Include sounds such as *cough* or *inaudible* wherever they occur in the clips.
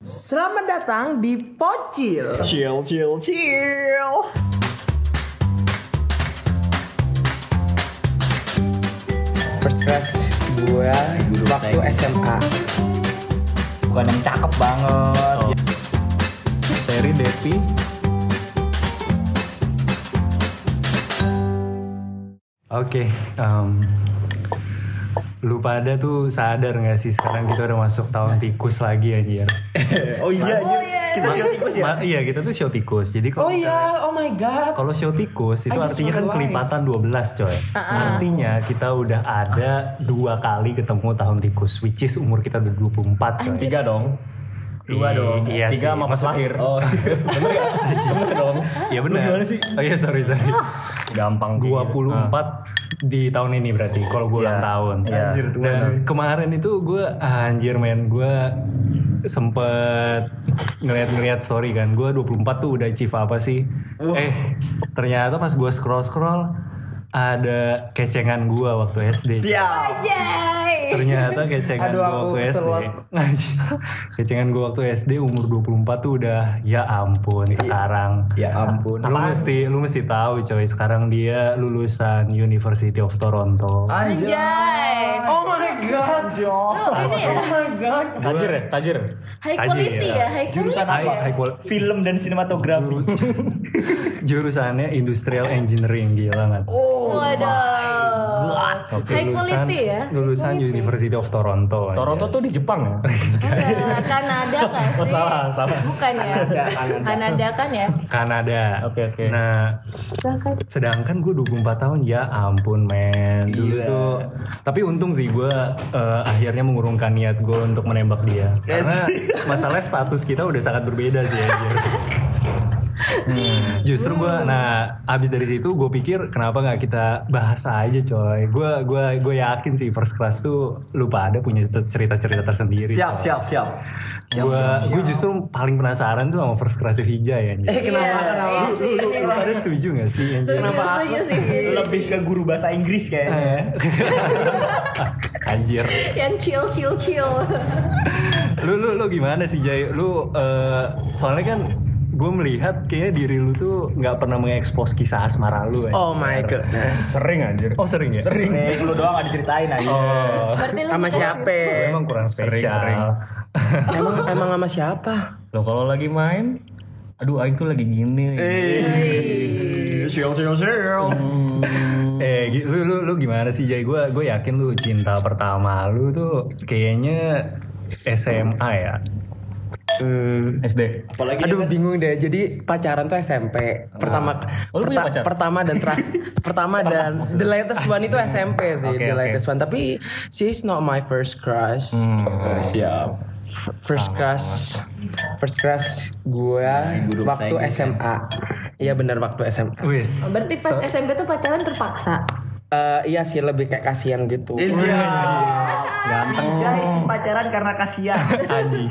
Selamat datang di Pocil. Chill, chill, chill. First crush gue waktu SMA. Bukan yang cakep banget. Oh. Seri Depi Oke, em, lu pada tuh sadar gak sih sekarang kita udah masuk tahun tikus lagi anjir. *laughs* oh iya, Oh, iya. iya. Kita show tikus ya. Iya kita tuh show tikus. Jadi Oh kalau iya, oh my god. kalau show tikus itu artinya kan kelipatan 12 coy. Artinya kita udah ada dua kali ketemu tahun tikus, which is umur kita udah 24 coy. Tiga dong. Dua I- dong. Iya Tiga sih. sama pas lahir. Oh, *laughs* bener gak? bener dong. Iya benar. gimana sih? Oh iya sorry sorry. Gampang. kayak gitu. 24 di tahun ini berarti kalau gue ulang Iya. tahun. Iya. Anjir, tua, Dan cuy. kemarin itu gue anjir men gue sempet ngeliat-ngeliat story kan. Gue 24 tuh udah achieve apa sih? Eh ternyata pas gue scroll-scroll ada kecengan gue waktu SD. Siap. Yay! Ternyata kecengan Aduh, gue aku waktu SD. selot. Anjir. kecengan gue waktu SD umur 24 tuh udah ya ampun sekarang. Ya ampun. Lu mesti lu mesti tahu coy sekarang dia lulusan University of Toronto. Anjay. Oh my god. Lu ini ya Oh my god. Tajir ya, tajir. high Tajir quality ya. ya, high Jurusan quality apa? ya. High qual- Film dan sinematografi. *laughs* Jurusannya Industrial Engineering gila kan. Waduh. Oke, High lulusan, quality ya. Lulusan quality. University of Toronto. aja. Toronto tuh di Jepang ya? Enggak, Kanada kan sih? Oh, salah, salah. Bukan ya? Kanada, Kanada. Kanada kan ya? Kanada. Oke, oke. Nah, Sedangkan sedangkan gue 24 tahun ya ampun men. Dulu Gila. tuh tapi untung sih gue eh, akhirnya mengurungkan niat gue untuk menembak dia. Karena masalah status kita udah sangat berbeda sih anjir. *laughs* Hmm, Justru gue, nah abis dari situ gue pikir kenapa nggak kita bahas aja coy. Gue gue gue yakin sih first class tuh lupa ada punya cerita-cerita tersendiri. Siap, siap, siap. Gue gue justru paling penasaran tuh sama first class Hijau ya. Eh kenapa Iya, kenapa? iya sih, Lu iya. pada setuju gak sih? Setuju, Kenapa setuju aku sih. Lebih ke guru bahasa Inggris kayaknya. Anjir. Yang chill, chill, chill. lu lu lu gimana sih Jay? Lu eh, soalnya kan gue melihat kayaknya diri lu tuh nggak pernah mengekspos kisah asmara lu. ya. Oh my goodness. Sering anjir. Oh sering ya? Sering. Eh, lu doang gak diceritain aja. Oh, Berarti lu Sama siapa? emang kurang spesial. Sering, sering. *laughs* emang emang sama siapa? Lo kalau lagi main, aduh Aing tuh lagi gini. Hey. Sial, sial, sial. Eh, lu, lu, lu gimana sih Jay? Gue gue yakin lu cinta pertama lu tuh kayaknya SMA ya. Hmm. SD. Apalagi Aduh bingung deh. Jadi pacaran tuh SMP. Pertama Oh, lu punya perta- pacar? pertama dan terakhir *laughs* pertama dan the latest one itu SMP sih, Oke, the latest one. Tapi she's not my first crush. siap. F- First crush first crush gue bahasa waktu SMA. Iya benar waktu SMA. Wis. Berarti pas SMP tuh pacaran terpaksa. Eh, iya sih lebih kayak kasihan gitu. Ganteng. sih pacaran karena kasihan. *laughs* Aji.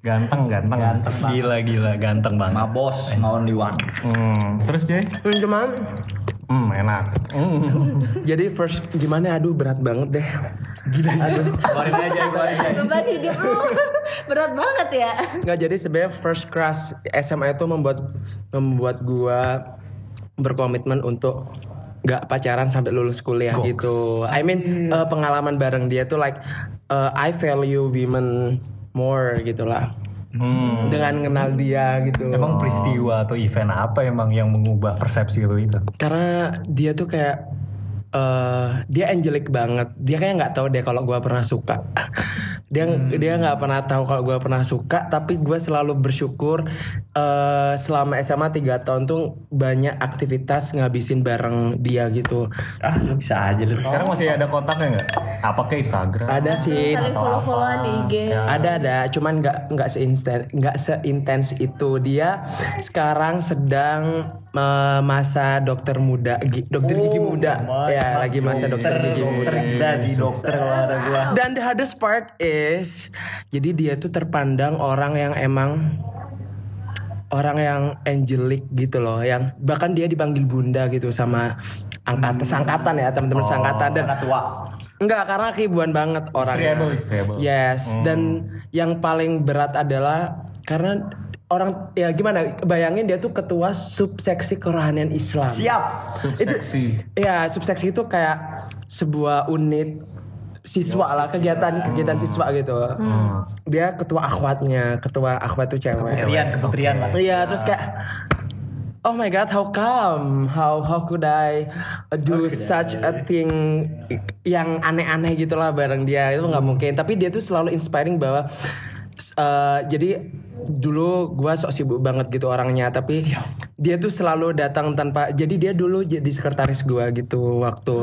Ganteng, ganteng. Ganteng. Gila gila ganteng banget. Ma bos, ma only one. Hmm. Terus Jay? Hmm, Cuman Hmm, enak. Hmm. *laughs* jadi first gimana aduh berat banget deh. Gila. Aduh. *laughs* Keluarin aja, keluarin aja. Beban hidup lu berat banget ya. Nggak jadi sebenarnya first crush SMA itu membuat membuat gua berkomitmen untuk nggak pacaran sampai lulus kuliah gitu. I mean eh, pengalaman bareng dia tuh like eh, I value women more gitu lah. Hmm. Dengan kenal dia gitu. Emang peristiwa atau event apa emang yang mengubah persepsi lu itu? Karena dia tuh kayak eh dia angelic banget. Dia kayak nggak tahu deh kalau gua pernah suka. Dia dia nggak pernah tahu kalau gua pernah suka. Tapi gua selalu bersyukur eh selama SMA 3 tahun tuh banyak aktivitas ngabisin bareng dia gitu. Ah, lu bisa aja lu. Sekarang masih ada kontaknya nggak? Apa ke Instagram? Ada sih. Saling follow-followan di IG. Ada ada, cuman nggak nggak seinten nggak seintens itu dia sekarang sedang eh, masa dokter muda, gi- dokter gigi muda, ya lagi masa dokter gigi muda. Gila sih dokter kalau ada gua. Dan the hardest part is, jadi dia tuh terpandang orang yang emang orang yang angelic gitu loh, yang bahkan dia dipanggil bunda gitu sama angkatan sangkatan ya teman-teman sangkatan dan tua. Enggak, karena ribuan banget orangnya. Istriable, istriable. Yes, dan yang paling berat adalah karena orang ya gimana bayangin dia tuh ketua subseksi kerohanian Islam Siap. Subseksi. ya subseksi itu kayak sebuah unit siswa lah kegiatan kegiatan siswa gitu dia ketua akhwatnya ketua akhwat tuh cewek Keputrian, keputrian lah. Iya terus kayak Oh my god, how come? How how could I do such a thing yang aneh-aneh gitulah bareng dia itu nggak mungkin. Tapi dia tuh selalu inspiring bahwa eh, jadi dulu gua sok sibuk banget gitu orangnya tapi dia tuh selalu datang tanpa jadi dia dulu jadi sekretaris gua gitu waktu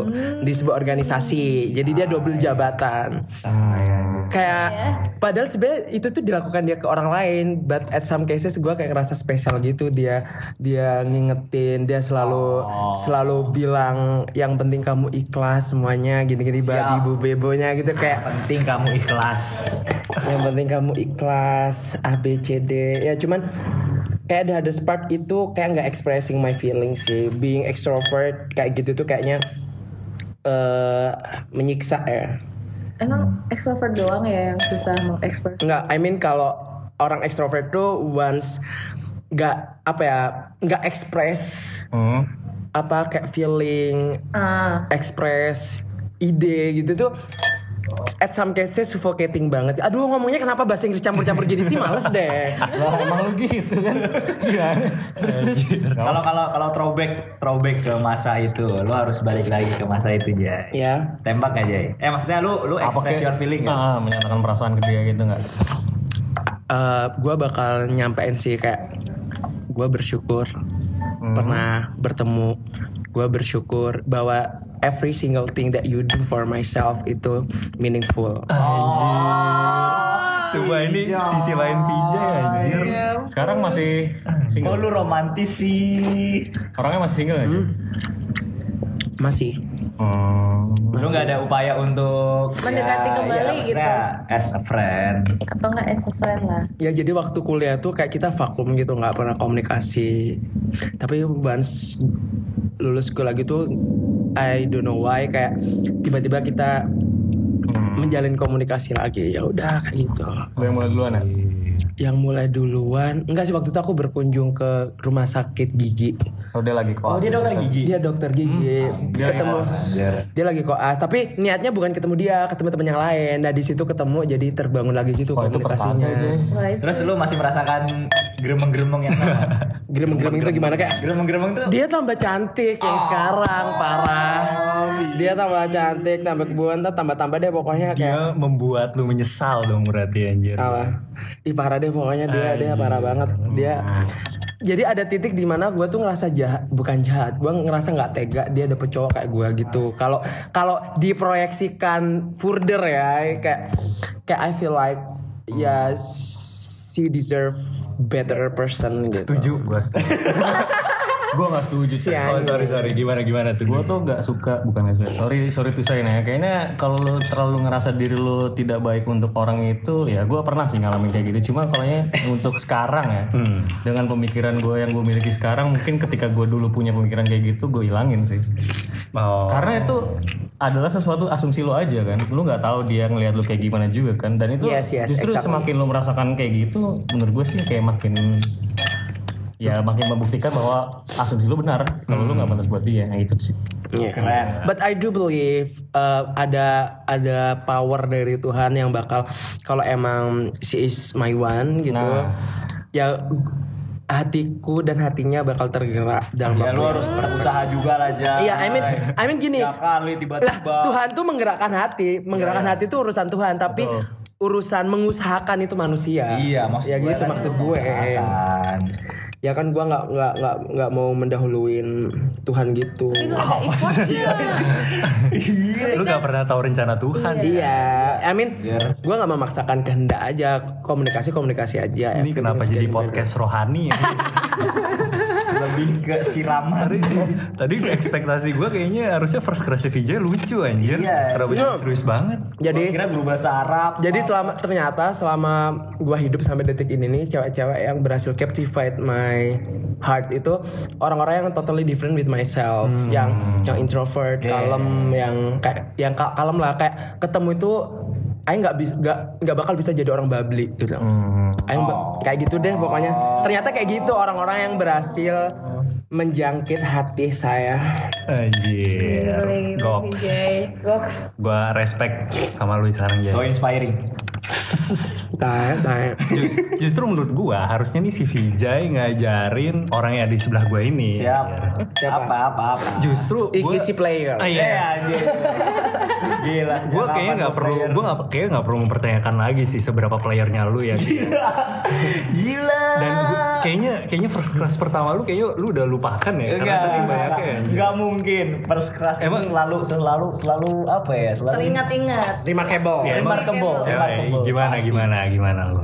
di sebuah organisasi. Jadi dia double jabatan kayak padahal sebenarnya itu tuh dilakukan dia ke orang lain but at some cases gue kayak ngerasa spesial gitu dia dia ngingetin dia selalu selalu bilang yang penting kamu ikhlas semuanya gini-gini babi bu bebonya gitu kayak Penting kamu ikhlas. yang penting kamu ikhlas A B C D. Ya cuman kayak ada ada part itu kayak nggak expressing my feelings sih. Being extrovert kayak gitu tuh kayaknya eh menyiksa ya Emang extrovert doang ya yang susah mengekspres? Enggak, I mean kalau orang extrovert tuh once nggak apa ya nggak express Hmm. apa kayak feeling Ah, express ide gitu tuh at some cases suffocating banget. Aduh ngomongnya kenapa bahasa Inggris campur-campur jadi sih males deh. Lah emang lu gitu kan. Gimana? Terus terus. Kalau kalau kalau throwback throwback ke masa itu, lu harus balik lagi ke masa itu Jay. Ya, Tembak aja. Eh maksudnya lu lu express your feeling ya? Ah, menyatakan perasaan ke dia gitu nggak? eh gue bakal nyampein sih kayak gue bersyukur pernah bertemu. Gue bersyukur bahwa every single thing that you do for myself itu meaningful. Coba ini sisi lain VJ anjir. Sekarang masih Kok single. lu romantis sih? Orangnya masih single aja. Masih. Hmm. Lu nggak ada upaya untuk Mendekati kembali gitu. maksudnya As a friend. atau enggak as a friend lah. Ya jadi waktu kuliah tuh kayak kita vakum gitu nggak pernah komunikasi. Tapi once lulus kuliah gitu, I don't know why kayak tiba-tiba kita menjalin komunikasi lagi. Ya udah kayak gitu. Lu yang mulai duluan ya? Yang mulai duluan, enggak sih waktu itu aku berkunjung ke rumah sakit gigi. Oh dia lagi Oh koas. dia dokter gigi. Dia dokter gigi, Dia ketemu. Anjir. Dia lagi koas, tapi niatnya bukan ketemu dia, ketemu temen yang lain. Nah di situ ketemu, jadi terbangun lagi gitu Oh, itu komunikasinya. Wah, itu Terus lu masih merasakan gremeng-gremeng yang sama? *laughs* Geremeng-geremeng itu gimana kayak? Gremeng-gremeng tuh Dia tambah cantik yang sekarang parah. Dia tambah cantik, tambah kebun, tambah-tambah deh pokoknya kayak Dia membuat lu menyesal dong berarti anjir. apa? Ih parah deh pokoknya dia dia parah banget. Dia jadi ada titik di mana gue tuh ngerasa jahat, bukan jahat. Gue ngerasa nggak tega dia dapet cowok kayak gue gitu. Kalau kalau diproyeksikan further ya, kayak kayak I feel like ya she deserve better person gitu. Setuju, gua setuju. *laughs* gua gak setuju sih. Si Oh sorry sorry gimana gimana tuh? Gua tuh gak suka bukan gak suka. Sorry sorry tuh saya ya. Kayaknya kalau lu terlalu ngerasa diri lu tidak baik untuk orang itu, ya gua pernah sih ngalamin kayak gitu. Cuma kalau *laughs* untuk sekarang ya, dengan pemikiran gue yang gue miliki sekarang, mungkin ketika gue dulu punya pemikiran kayak gitu, gue hilangin sih. Karena itu adalah sesuatu asumsi lo aja kan. Lu nggak tahu dia ngelihat lu kayak gimana juga kan. Dan itu Yes, yes, justru exactly. semakin lo merasakan kayak gitu, menurut gue sih kayak makin ya makin membuktikan bahwa asumsi lu benar kalau lu nggak pantas buat dia nah, itu sih Iya. Keren. But I do believe uh, ada ada power dari Tuhan yang bakal kalau emang she is my one gitu. Nah. Ya hatiku dan hatinya bakal tergerak dalam Ya waktu lu yang- harus berusaha juga lah Jay. Iya, I mean, I mean gini. Ya kali Lah, tiba-tiba. Tuhan tuh menggerakkan hati, menggerakkan hati itu urusan Tuhan, tapi urusan mengusahakan itu manusia. Iya, maksud ya gue gitu maksud gue. Ya kan gua nggak nggak nggak nggak mau mendahuluin Tuhan gitu. Tapi lu ada effortnya. *laughs* lu nggak pernah tahu rencana Tuhan. Iya, I mean, gue nggak memaksakan kehendak aja, komunikasi komunikasi aja. ini kenapa jadi podcast rohani ya *laughs* ke siraman. tadi ekspektasi gue kayaknya harusnya first crush VJ lucu anjir Iya. kenapa jadi serius banget. Jadi, Kira guru bahasa Arab. jadi selama ternyata selama gue hidup sampai detik ini nih, cewek-cewek yang berhasil captivate my heart itu orang-orang yang totally different with myself, yang yang introvert, kalem, yang kayak yang ka- kalem lah, kayak ketemu itu Aing nggak bisa nggak nggak bakal bisa jadi orang babli gitu. Hmm. Aing ba- kayak gitu deh pokoknya. Ternyata kayak gitu orang-orang yang berhasil menjangkit hati saya. Anjir. Goks. Goks. Gua respect sama lu sekarang So jadi. inspiring. Tae, tae. Just- justru menurut gua harusnya nih si Vijay ngajarin orang yang di sebelah gua ini. Siap. Siapa? Apa apa apa. Justru Iki gua, si player. Ah, Iya, yes. anjir. Gila. gue kayaknya nggak gua perlu player? gue nggak kayaknya nggak perlu mempertanyakan lagi sih seberapa playernya lu ya Gila. dan gua- kayaknya kayaknya first class pertama lu kayaknya lu udah lupakan ya karena Enggak, saking banyaknya ya. enggak mungkin. First class Emang- selalu selalu selalu apa ya? Selalu Teringat-ingat. Remarkable. Ya, emang- remarkable. Ya, remarkable. Gimana gimana gimana lu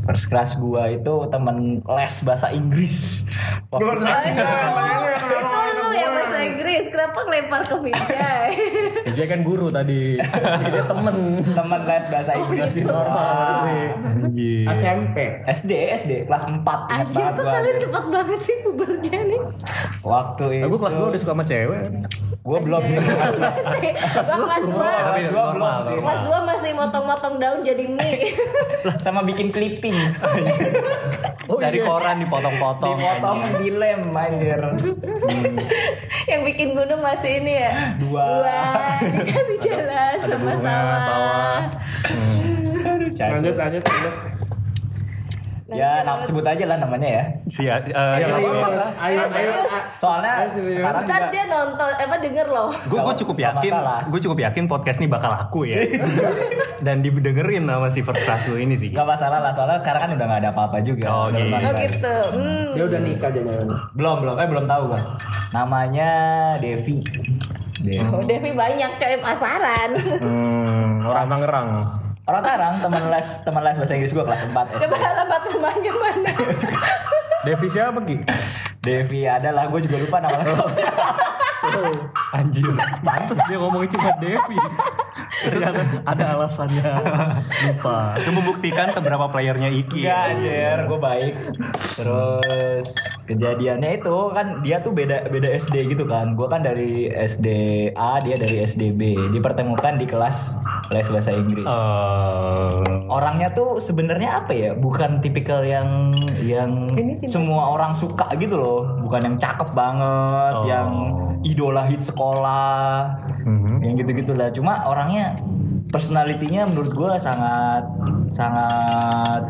First class gua itu temen les bahasa Inggris. Waktu biasa. Itu lu yang bahasa Inggris. Kenapa ngelempar ke Vijay? *laughs* Dia kan guru tadi. *laughs* Dia temen. temen les bahasa Inggris di normal. anjir SMP. SD SD kelas 4 ingat Anjir banget kok gua. kalian cepat banget sih pubernya nih. Waktu itu Aku kelas 2 udah suka sama cewek. Gua belum *laughs* Gua kelas 2 tapi Kelas dua belum sih. Kelas 2 masih motong-motong daun jadi mie. *laughs* sama bikin clipping. *laughs* dari koran dipotong-potong Dipotong dilem anjir. yang bikin gunung masih ini ya. Dua. Dua. Dikasih jalan sama sawah. Lanjut lanjut lanjut. Ya, nah, sebut aja lah namanya ya. si uh, Ayo, ayo, ayo. Soalnya sekarang Ntar juga dia nonton, apa denger loh. gue gue cukup yakin gue cukup yakin podcast ini bakal laku ya *laughs* dan didengerin sama si first class lu ini sih Gak masalah lah, soalnya sekarang kan udah gak ada apa-apa juga. Oh, gitu. Normal Oh kan. gitu. Hmm. Dia udah nikah jangan. Belum, belum. Eh, belum tahu gua. Namanya Devi. Devi. Oh, Devi banyak coy pasaran. Hmm, orang Tangerang. Orang Tarang, teman les, teman les bahasa Inggris gua kelas 4 SD. Coba alamat rumahnya mana? *laughs* Devi siapa Ki? Devi adalah, gue juga lupa nama lengkapnya. anjir Pantes dia ngomongin cuma Devi. Ternyata ada alasannya. Lupa. itu membuktikan seberapa playernya Iki Enggak anjir, gue baik. Terus kejadiannya itu kan dia tuh beda beda SD gitu kan. Gue kan dari SD A, dia dari SD B. Dipertemukan di kelas les bahasa Inggris. Eh, Orangnya tuh sebenarnya apa ya? Bukan tipikal yang yang semua orang suka gitu loh. Bukan yang cakep banget, yang idola hit sekolah, yang gitu-gitu lah. Cuma orangnya personalitinya menurut gue sangat sangat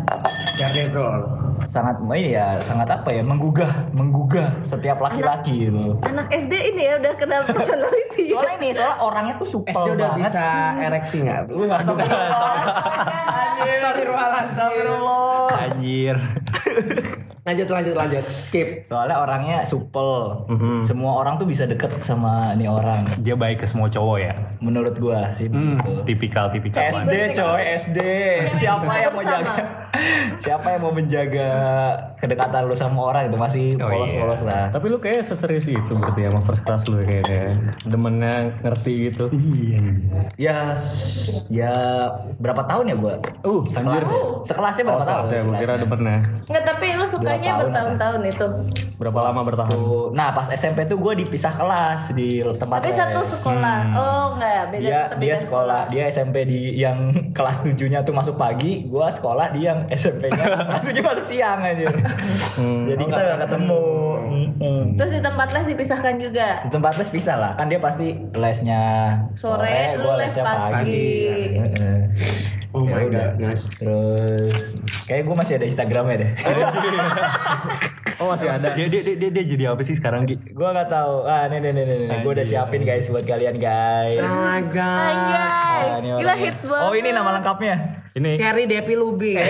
sangat ini ya sangat apa ya menggugah menggugah setiap laki-laki gitu. Anak SD ini ya udah kenal *laughs* personality. Soalnya ini soalnya orangnya tuh supel SD udah banget. bisa ereksi nggak? Lu *laughs* nggak Astagfirullah, astagfirullah. anjir Lanjut lanjut lanjut. Skip. Soalnya orangnya supel. Semua orang tuh bisa deket sama nih orang. dia baik ke semua cowok ya Menurut gua sih begitu. tipikal tipikal SD coy, SD. Siapa yang mau jaga? Siapa yang mau menjaga kedekatan lu sama orang itu masih Oh, polos-polos lah. Tapi lu kayak seserius itu berarti sama first class lu kayak kayak demennya ngerti gitu. Ya, s- ya berapa tahun ya gua? Uh, sekelas. Sekelasnya berapa tahun? Saya gua kira demennya. Enggak, tapi lu sukanya tahun bertahun-tahun itu. Berapa lama bertahan? Tuh, Nah, pas SMP tuh gue dipisah kelas di tempat Tapi les. satu sekolah. Oh, enggak, beda dia tetap dia beda sekolah dia SMP di yang *laughs* kelas 7 nya tuh masuk pagi gua sekolah di yang SMP nya kelas *laughs* 7 masuk siang aja jadi kita gak ketemu Mm-mm. Terus di tempat les dipisahkan juga. di tempat les pisah lah kan dia pasti lesnya Sore, lu gua les lesnya pagi. Heeh. Oh Ya my udah. god, nice. terus kayak gue masih ada Instagramnya deh *laughs* Oh masih ada. dia, dia, dia, dia, dia jadi apa sih sekarang Ki? gue nggak tahu ah nih nih nih nih gue udah siapin guys buat kalian guys Oh my god. Anjay. Ah, Gila hits banget. oh ini nama lengkapnya Ini Seri Depi Lubi. *laughs*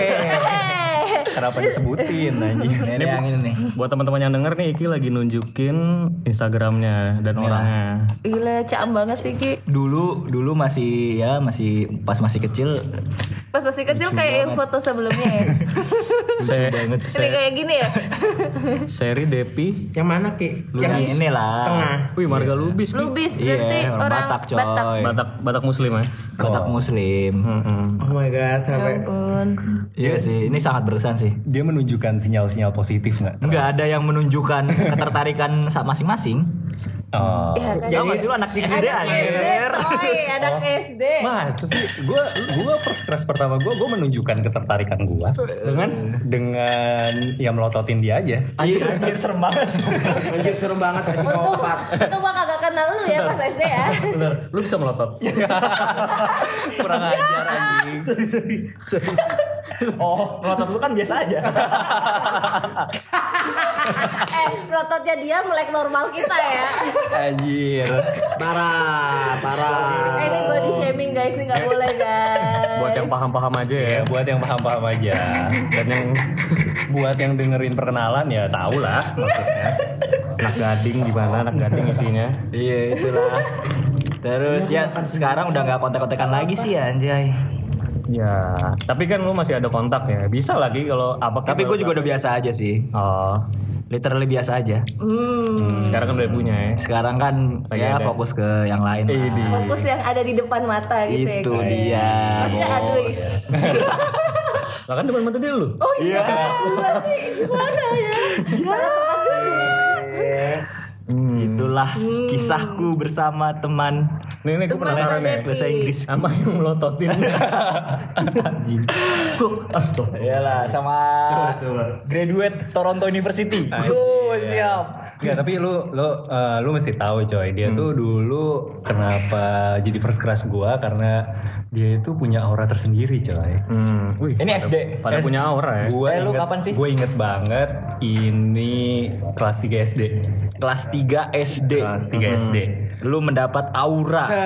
kenapa disebutin *laughs* anjir ini, ini yang ini nih buat teman-teman yang denger nih Iki lagi nunjukin Instagramnya dan orangnya. Gila, caem banget sih Ki. dulu dulu masih ya masih pas masih kecil Pas masih kecil kayak yang foto sebelumnya ya. *laughs* Se banget Ini kayak gini ya. seri Depi. Yang mana Ki? yang di ini lah tengah. Wih marga Lubis. Ki. Lubis Iya, berarti orang orang Batak, coy. Batak. Batak Batak Muslim ya. kotak muslim Oh my god, Ya sampai ampun. iya sih ini sangat berkesan sih dia menunjukkan sinyal-sinyal positif nggak nggak ada yang menunjukkan *laughs* ketertarikan masing-masing Oh. Ya kan? Ya masih lu anak SD Anak SD anjir. coy, anak SD. Masa sih gue gue first crush pertama gue gue menunjukkan ketertarikan gue dengan dengan ya melototin dia aja. Anjir, anjir serem banget. *laughs* Anjir seru banget kasih Untung, untung gua kagak kenal lu ya pas SD ya. Bener, lu bisa melotot. *laughs* Kurang ajar anjing. sorry, sorry, sorry. Oh, ngotot lu kan biasa aja. *laughs* eh, prototnya dia melek normal kita ya. Anjir. Parah, parah. Eh, ini body shaming guys, ini nggak boleh guys. Buat yang paham-paham aja ya. Ya buat yang paham-paham aja dan yang buat yang dengerin perkenalan ya tau lah maksudnya. Anak gading gimana? Anak gading isinya. Iya, itulah. Terus ya sekarang udah nggak kontak-kontakan lagi sih anjay. Ya, tapi kan lu masih ada kontak ya. Bisa lagi kalau apa Tapi gue juga udah biasa aja sih. Oh, Literally biasa aja. Hmm, sekarang kan udah punya ya. Sekarang kan Lagi ya ada. fokus ke yang lain lah. fokus yang ada di depan mata gitu ya. Itu dia. Maksudnya bos. aduh. *laughs* Lah kan depan mata dia lu. Oh iya. Gua sih gimana ya? *laughs* Salah tempat dulu. Itulah kisahku bersama teman Nih, nih gue Teman penasaran sepi. bahasa Inggris. Sama yang melototin. *laughs* Anjing. Kok astaga. Iyalah sama Coba, coba. graduate Toronto University. Oh, siap. Enggak, tapi lu lu eh, lu mesti tahu coy, dia tuh dulu kenapa jadi first crush gua karena dia itu punya aura tersendiri coy. Hmm. Wih, Ini SD. pada S- punya aura ya. Gua Eh, lu kapan sih? Gue inget banget ini kelas 3 SD. Kelas 3 SD. Kelas 3 SD. Lu mendapat aura. Se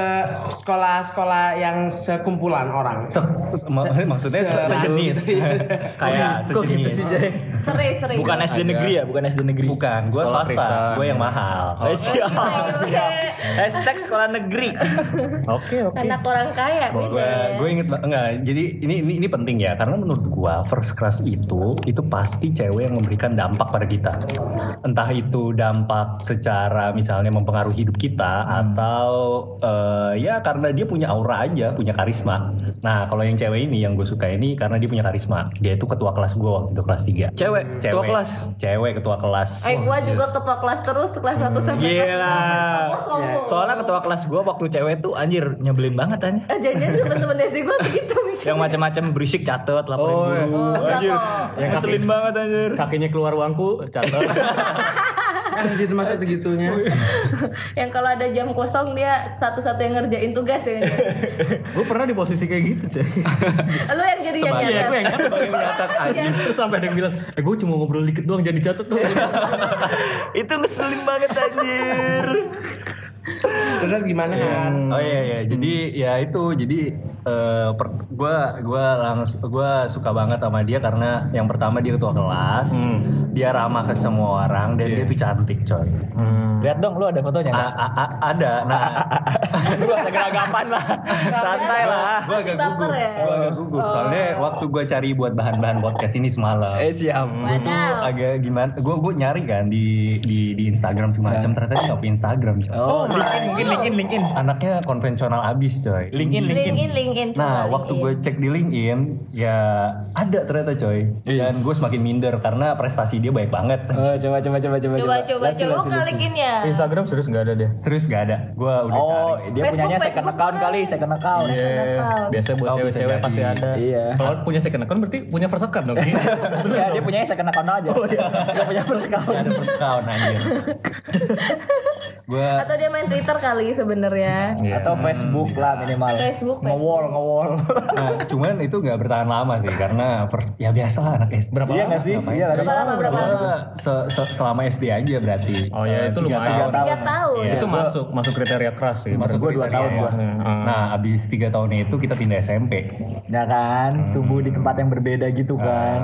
sekolah-sekolah yang sekumpulan orang. Se- se- ma- maksudnya se- se- sejenis. *laughs* Kayak Kok gitu sejenis. sih, Jay? Serius, serius. Bukan SD negeri ya, bukan SD negeri. Bukan, gua Sekolah swasta. Gue yang mahal. Eh, *laughs* siap. Hashtag sekolah negeri. Oke, oke. Anak orang kaya gue ya. gue inget enggak jadi ini ini ini penting ya karena menurut gue first crush itu itu pasti cewek yang memberikan dampak pada kita entah itu dampak secara misalnya mempengaruhi hidup kita atau eh, ya karena dia punya aura aja punya karisma nah kalau yang cewek ini yang gue suka ini karena dia punya karisma dia itu ketua kelas gue waktu itu kelas 3 Cewek, cewek ketua kelas. cewek ketua kelas Eh gua juga ketua kelas terus kelas 1 sampai kelas Gila. 6 Sombong, sombong. Soalnya ketua kelas gua waktu cewek tuh anjir nyebelin banget anjir. Eh jangan teman-teman SD gua begitu *laughs* mikir. Yang macam-macam berisik catet laporin Oh, guru. Oh, enggak anjir. Yang ngeselin banget anjir. Kakinya keluar uangku, catat. *laughs* Kan segitu masa segitunya. *laughs* yang kalau ada jam kosong dia satu-satu yang ngerjain tugas ya. gue pernah di posisi kayak gitu, Cek. Lu yang jadi yang Iya, nyatet. gue yang menyatat Terus, terus sampai ada yang bilang, eh gue cuma ngobrol dikit doang, jangan dicatat tuh. *laughs* Itu ngeselin banget anjir. Terus gimana Han? Oh iya iya, jadi ya itu jadi eh, per- gua gua langsung gua suka banget sama dia karena yang pertama dia ketua kelas, dia ramah ke semua orang dan dia tuh cantik coy. Lihat dong lu ada fotonya A- nggak? a- a- ada, nah *laughs* Lu gak geragapan lah. Santai lah. gua Masih agak baper gugup, ya? gua agak gugup soalnya waktu gua cari buat bahan-bahan podcast ini semalam. Eh siap. Gua tuh agak gimana? Gue gue nyari kan di di di Instagram semacam ternyata dia punya Instagram. coy. Oh, LinkedIn mungkin LinkedIn LinkedIn. Anaknya konvensional abis coy. LinkedIn LinkedIn. LinkedIn, LinkedIn. coba Nah, waktu gue cek di LinkedIn, ya ada ternyata coy. Dan gue semakin minder karena prestasi dia baik banget. Oh, coba coba coba coba. Coba coba coba buka let's see. LinkedIn-nya. Instagram serius nggak ada deh. Serius gak ada? Gue udah Oh, cari. dia Facebook, punyanya second Facebook account mana? kali, second account. Second account. Biasa buat Oh, cewek-cewek pasti ada. Iya. Kalau punya second account berarti punya first account dong. *laughs* Iya, dia punyanya second account aja. Oh iya. Gak punya first account. Ada first account anjir. *laughs* gue Atau dia main Twitter kali sebenarnya. Atau Facebook lah minimal. Facebook, Ngewall, ngewall. nah, cuman itu gak bertahan lama sih karena first ya biasa lah anak SD. Berapa Iya nggak sih? Iya nggak Berapa lama berapa lama? Gua se- se- selama SD aja berarti. Oh ya, Eh, itu tiga lumayan. tahun. Tiga tahun. Iya. Itu masuk masuk kriteria keras sih. Masuk Gua dua kriteria tahun ya. gua. Nah, abis tiga tahun itu kita pindah SMP. Ya kan, tumbuh di tempat yang berbeda gitu kan.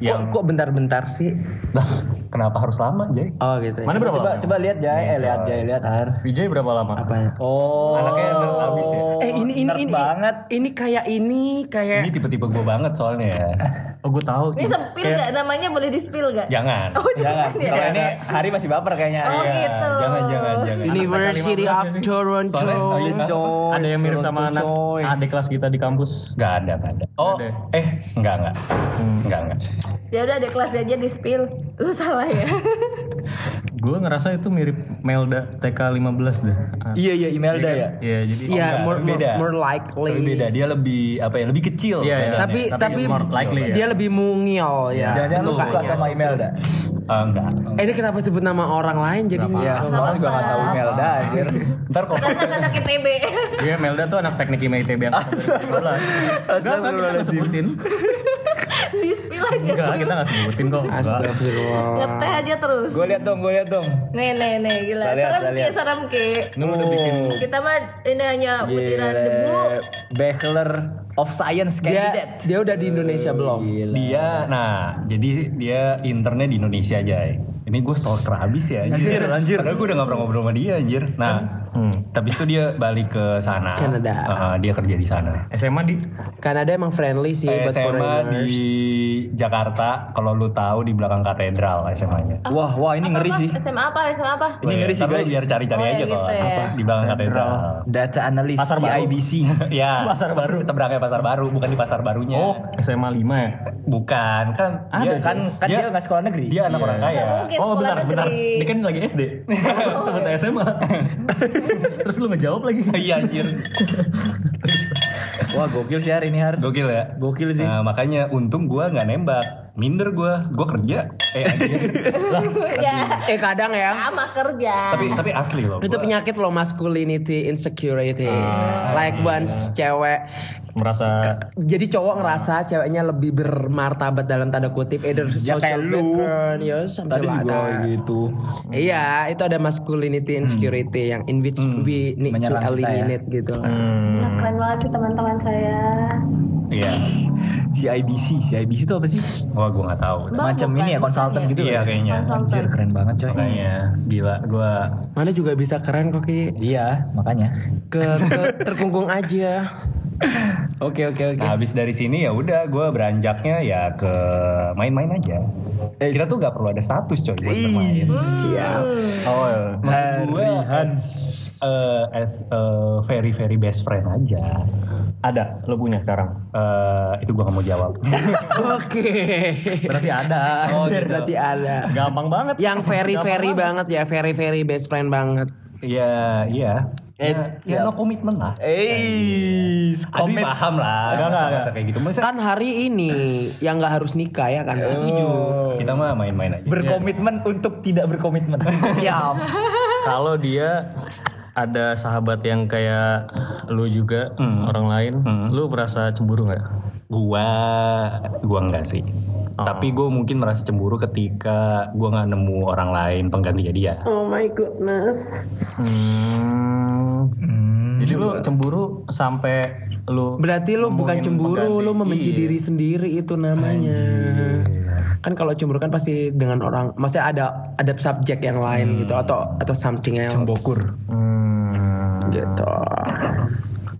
Eh, yang Kok, kok bentar-bentar sih? Lah, kenapa harus lama, Jay? Oh gitu ya. Mana berapa Coba lama? coba lihat Jay, eh lihat Jay, lihat Har. Vijay berapa lama? Apanya? Oh, Anaknya nerd abis ya? Eh ini ini nerd ini banget. Ini kayak ini kayak Ini tipe-tipe gue banget soalnya ya. *laughs* Oh gue tahu. Ini sepil gak? Namanya boleh di spill gak? Jangan. Oh Jangan. jangan ya? Kalau ini Hari masih baper kayaknya. Oh Iya. gitu. Jangan, jangan, jangan. University Anak of 15 Toronto. Soalnya, oh, iya, Coy, Ada yang mirip sama anak adik kelas kita di kampus. Gak ada, gak ada. Oh, ada. eh, enggak, enggak. Enggak, enggak. Ya udah ada kelas aja di spill. Lu salah ya. *laughs* Gue ngerasa itu mirip Melda TK15 deh. Ah, Iya iya Imelda ya. Iya, jadi Iya, enggak, more, more, beda. more likely. Tapi beda, dia lebih apa ya? Lebih kecil. Iya, iya. badannya. Tapi tapi, more likely ya. dia lebih mungil ya. Jangan-jangan lu suka mukanya. sama Imelda? Ah, enggak. Eh ini kenapa sebut nama orang lain jadinya? Ya, soalnya juga gak tahu Imelda anjir. *laughs* Ntar kok Anak-anak ITB. Iya, Melda tuh anak teknik IMA ITB yang *laughs* Enggak, enggak, kita nggak sebutin. *laughs* *laughs* Di spill aja Enggak, terus. kita nggak sebutin kok. Astagfirullah. Ngeteh aja terus. gue lihat dong, gue lihat dong. Nih nih nih gila. Lihat, Serem kita ki, serem ki. Ini udah bikin Kita mah ini hanya butiran debu. Bachelor of Science Dia candidate. dia udah di Indonesia belum? Dia, nah, jadi dia internnya di Indonesia aja. Ini gue stalker abis ya, anjir. anjir. Padahal gue udah gak pernah ngobrol sama dia, anjir. Nah, tapi itu dia balik ke sana. Kanada. Ah, dia kerja di sana. SMA di Kanada emang friendly sih buat SMA foreigners. di Jakarta, kalau lu tahu di belakang katedral SMA-nya. Wah, wah ini ngeri Apa? sih. SMA apa? SMA apa? Ini ngeri sih, guys. Biar cari-cari Oh, ya aja kok. gitu ya. Apa? Di belakang katedral. Data analis Pasar baru. CIBC. *laughs* ya, Pasar baru. Seberangnya pasar baru, bukan di pasar barunya. Oh, SMA 5 ya? bukan kan? Ada kan kan dia nggak sekolah negeri. Dia anak Iya. orang kaya. Oh, sekolah bentar, bentar. negeri. Dia kan lagi SD. Kata SMA. Terus lu ngejawab lagi. *laughs* Iya anjir. *laughs* Wah, gokil sih hari ini Har. Gokil ya. Gokil sih. Nah, makanya untung gua nggak nembak. Minder gua. Gua kerja. Eh *laughs* ya. Eh kadang ya. Sama kerja. tapi tapi asli loh. Itu gua- penyakit loh masculinity insecurity. like once cewek Merasa jadi cowok ngerasa ceweknya lebih bermartabat dalam tanda kutip either Ya, kayak social lu. background ya Tadi like juga that. gitu. Iya, itu ada masculinity insecurity yang in which we need to ya. eliminate gitu kan. Gila, keren banget sih teman-teman saya. Iya. CIBC, CIBC itu apa sih? Wah, gua nggak taau. Bang, Macam bukan, ini ya konsultan ya? gitu Iya ya? kayaknya. Konsultan. Anjir keren banget coy. Makanya gila gua Mana juga bisa keren kok Ki. Iya, makanya. Ke, ke terkungkung aja. Oke oke oke. Nah, habis dari sini ya udah gua beranjaknya ya ke main-main aja. Kita tuh nggak perlu ada status coy buat bermain. Siap. Oh, maksud gue as, eh, as a very very best friend aja. ada, lu punya sekarang. Eh, itu gua nggak mau jawab. *laughs* Oke. Berarti ada. Oh, gitu. Berarti ada. Gampang banget. Yang very very banget ya, very very best friend banget. Iya, iya. Eh, Ya, ya no komitmen lah. Eh, komit. paham lah. Enggak, enggak, kayak gitu. Masa Kan hari ini yang nggak harus nikah ya kan? setuju. Kita mah main-main aja. Berkomitmen untuk tidak berkomitmen. *laughs* Siap. Kalau dia ada sahabat yang kayak lu juga orang lain, lu merasa cemburu nggak? Gua gua enggak sih. Tapi gue mungkin merasa cemburu ketika gua nggak nemu orang lain penggantinya dia. Oh my goodness. Hmm. Jadi lu cemburu sampai lu Berarti lu bukan cemburu, pengganti. lu membenci Iya. diri sendiri itu namanya. Kan kalau cemburu kan pasti dengan orang, maksudnya ada ada subjek yang lain gitu atau atau something else. Cembokur. Hmm. Gitu.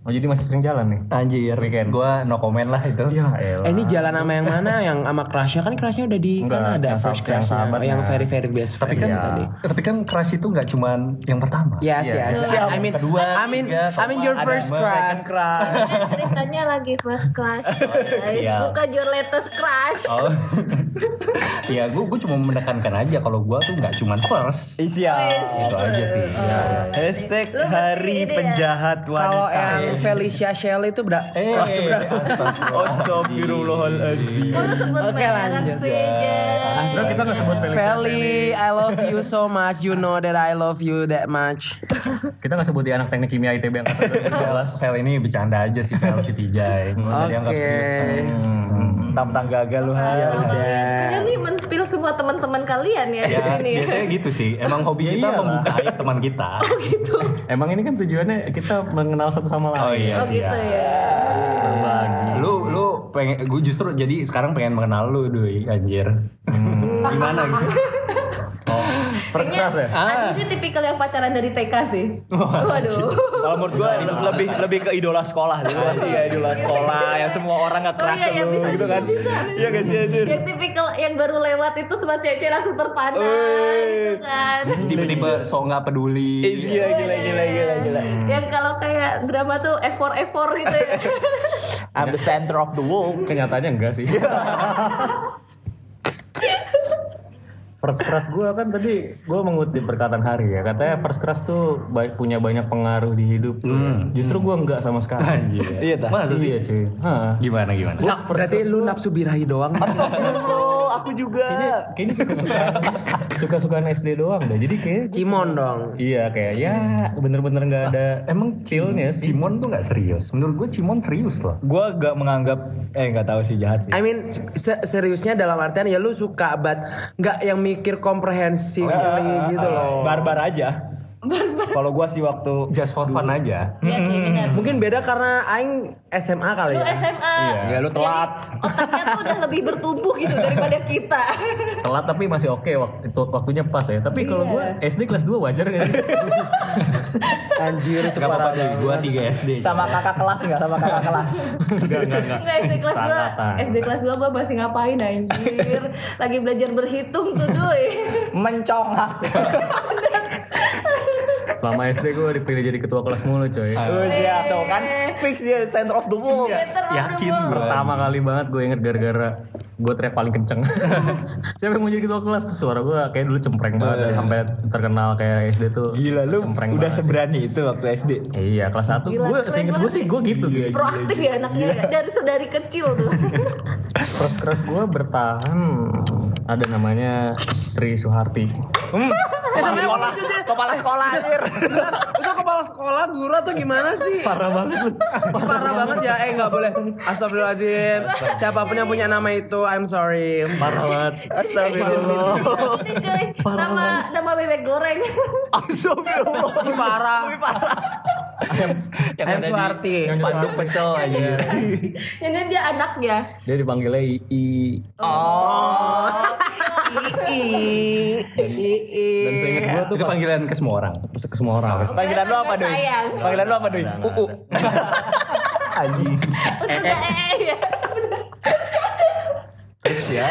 Oh jadi masih sering jalan nih? Anjir, weekend. Gua no comment lah itu. Ya Eh, ini jalan sama yang mana? yang sama crushnya kan crushnya udah di Enggak, Kanada yang first sab- yang yang very very best Tapi friend kan tadi. tapi kan crush itu nggak cuman yang pertama. Yes, yes. I mean, Kedua, I mean, tiga, I mean your ada first crush. Ini ceritanya lagi first crush. Guys, Siap. bukan your latest crush. Oh. *laughs* ya gue gue cuma menekankan aja kalau gue tuh nggak cuman first. Siap. Itu aja sih. Hashtag Lu berarti hari ini ya? penjahat Kalau wanita. yang Felicia Shell itu berat. Eh, Astagfirullahaladzim. Kok lu sebut Oke, lanjut. Bro, kita nggak sebut Felix Feli, I love you so much. You know that I love you that much. Kita nggak sebut dia anak teknik kimia ITB yang Fel, Fel *laughs* ini bercanda aja sih Fel si Vijay. Nggak usah dianggap Oke. serius. Tentang gagal lu Har. Ya Kalian udah. nih men-spill semua teman-teman kalian ya di Ya, sini. biasanya gitu sih. Emang hobi kita membuka aib teman kita. *laughs* Emang ini kan tujuannya kita mengenal satu sama lain. Oh iya Oh sih. gitu ya. ya. Berbagi. Lu lu pengen gue justru jadi sekarang pengen mengenal lu Doi anjir. *laughs* Gimana gitu? *laughs* Kayaknya class ya? Adi ini tipikal yang pacaran dari TK sih. Waduh. Kalau menurut gua lebih lebih ke idola sekolah gitu pasti ya idola sekolah yang semua orang nggak Oh keras iya, ya, lu bisa, gitu bisa, kan. bisa. Iya gak sih anjir? Yang tipikal yang baru lewat itu semua cewek-cewek langsung terpana gitu kan. Tiba-tiba sok nggak peduli. Iya gila gila gila gila. Yang kalau kayak drama tuh effort effort gitu ya. *laughs* I'm the center of the world. Kenyataannya enggak sih. *laughs* first crush gue kan tadi gue mengutip perkataan Hari ya katanya first crush tuh ba- punya banyak pengaruh di hidup lu. Justru gue enggak sama sekali. *laughs* Iya dah. Masa sih? iya cuy. Hah. Gimana gimana? Nah, berarti lu nafsu birahi doang. *laughs* Oh, aku juga. Kayaknya suka-sukaan suka-sukaan SD doang deh. Jadi kayak Cimon dong. iya kayak ya bener-bener nggak ada Emang chillnya sih. Cimon tuh nggak serius. Menurut gue Cimon serius loh. gue gak menganggap eh nggak tahu sih jahat sih. I mean se- seriusnya dalam artian ya lu suka but nggak yang mikir komprehensif gitu loh. Barbar aja. *laughs* Kalau gue sih waktu Just for fun aja. Iya sih benar. Mungkin beda karena aing SMA kali Lu ya. SMA. Iya, lu telat. Jadi, otaknya tuh udah lebih bertumbuh gitu daripada kita. *laughs* Telat tapi masih oke waktu itu waktunya pas ya. Tapi kalau gue SD kelas 2 wajar sih? *laughs* Anjir itu Gak parah banget. Gue 3 SD. sama kakak kelas nggak sama kakak kelas. Enggak, enggak, enggak. Enggak SD kelas 2 Seangkatan. SD kelas 2 gue masih ngapain anjir Lagi belajar berhitung tuh duy Mencongak. Selama SD gue dipilih jadi ketua kelas mulu coy. Siap, so kan fix dia center of the world. Yakin gue. Pertama kali banget gue inget gara-gara gue teriak paling kenceng. *laughs* Siapa yang mau jadi ketua kelas tuh suara gue kayak dulu cempreng banget ya, sampai terkenal kayak SD tuh. Gila lu cempreng udah banget sih. seberani itu waktu SD. Iya kelas 1 Gila, gue seinget gue sih gue gitu gitu. Proaktif ya anaknya Dari sedari kecil tuh Terus keras gue bertahan ada namanya Sri Suharti. Kepala sekolah, kepala sekolah anjir. Itu kepala sekolah guru atau gimana sih? Parah banget lu. Parah banget ya. Eh nggak boleh. Astagfirullahaladzim. Siapa pun yang punya nama itu, I'm sorry. Parah banget. Astagfirullah. Ini cuy Nama nama bebek goreng Astagfirullah. Ini parah. Yang I'm ada di. Spanduk pecel aja. Jangan dia anaknya Dia dipanggilnya II. Dan seinget gue tuh Itu pas panggilan ke semua orang. ke semua orang. Panggilan lu apa, Doi? Panggilan lu apa, Doi? UU. Udah eh ya Terus ya.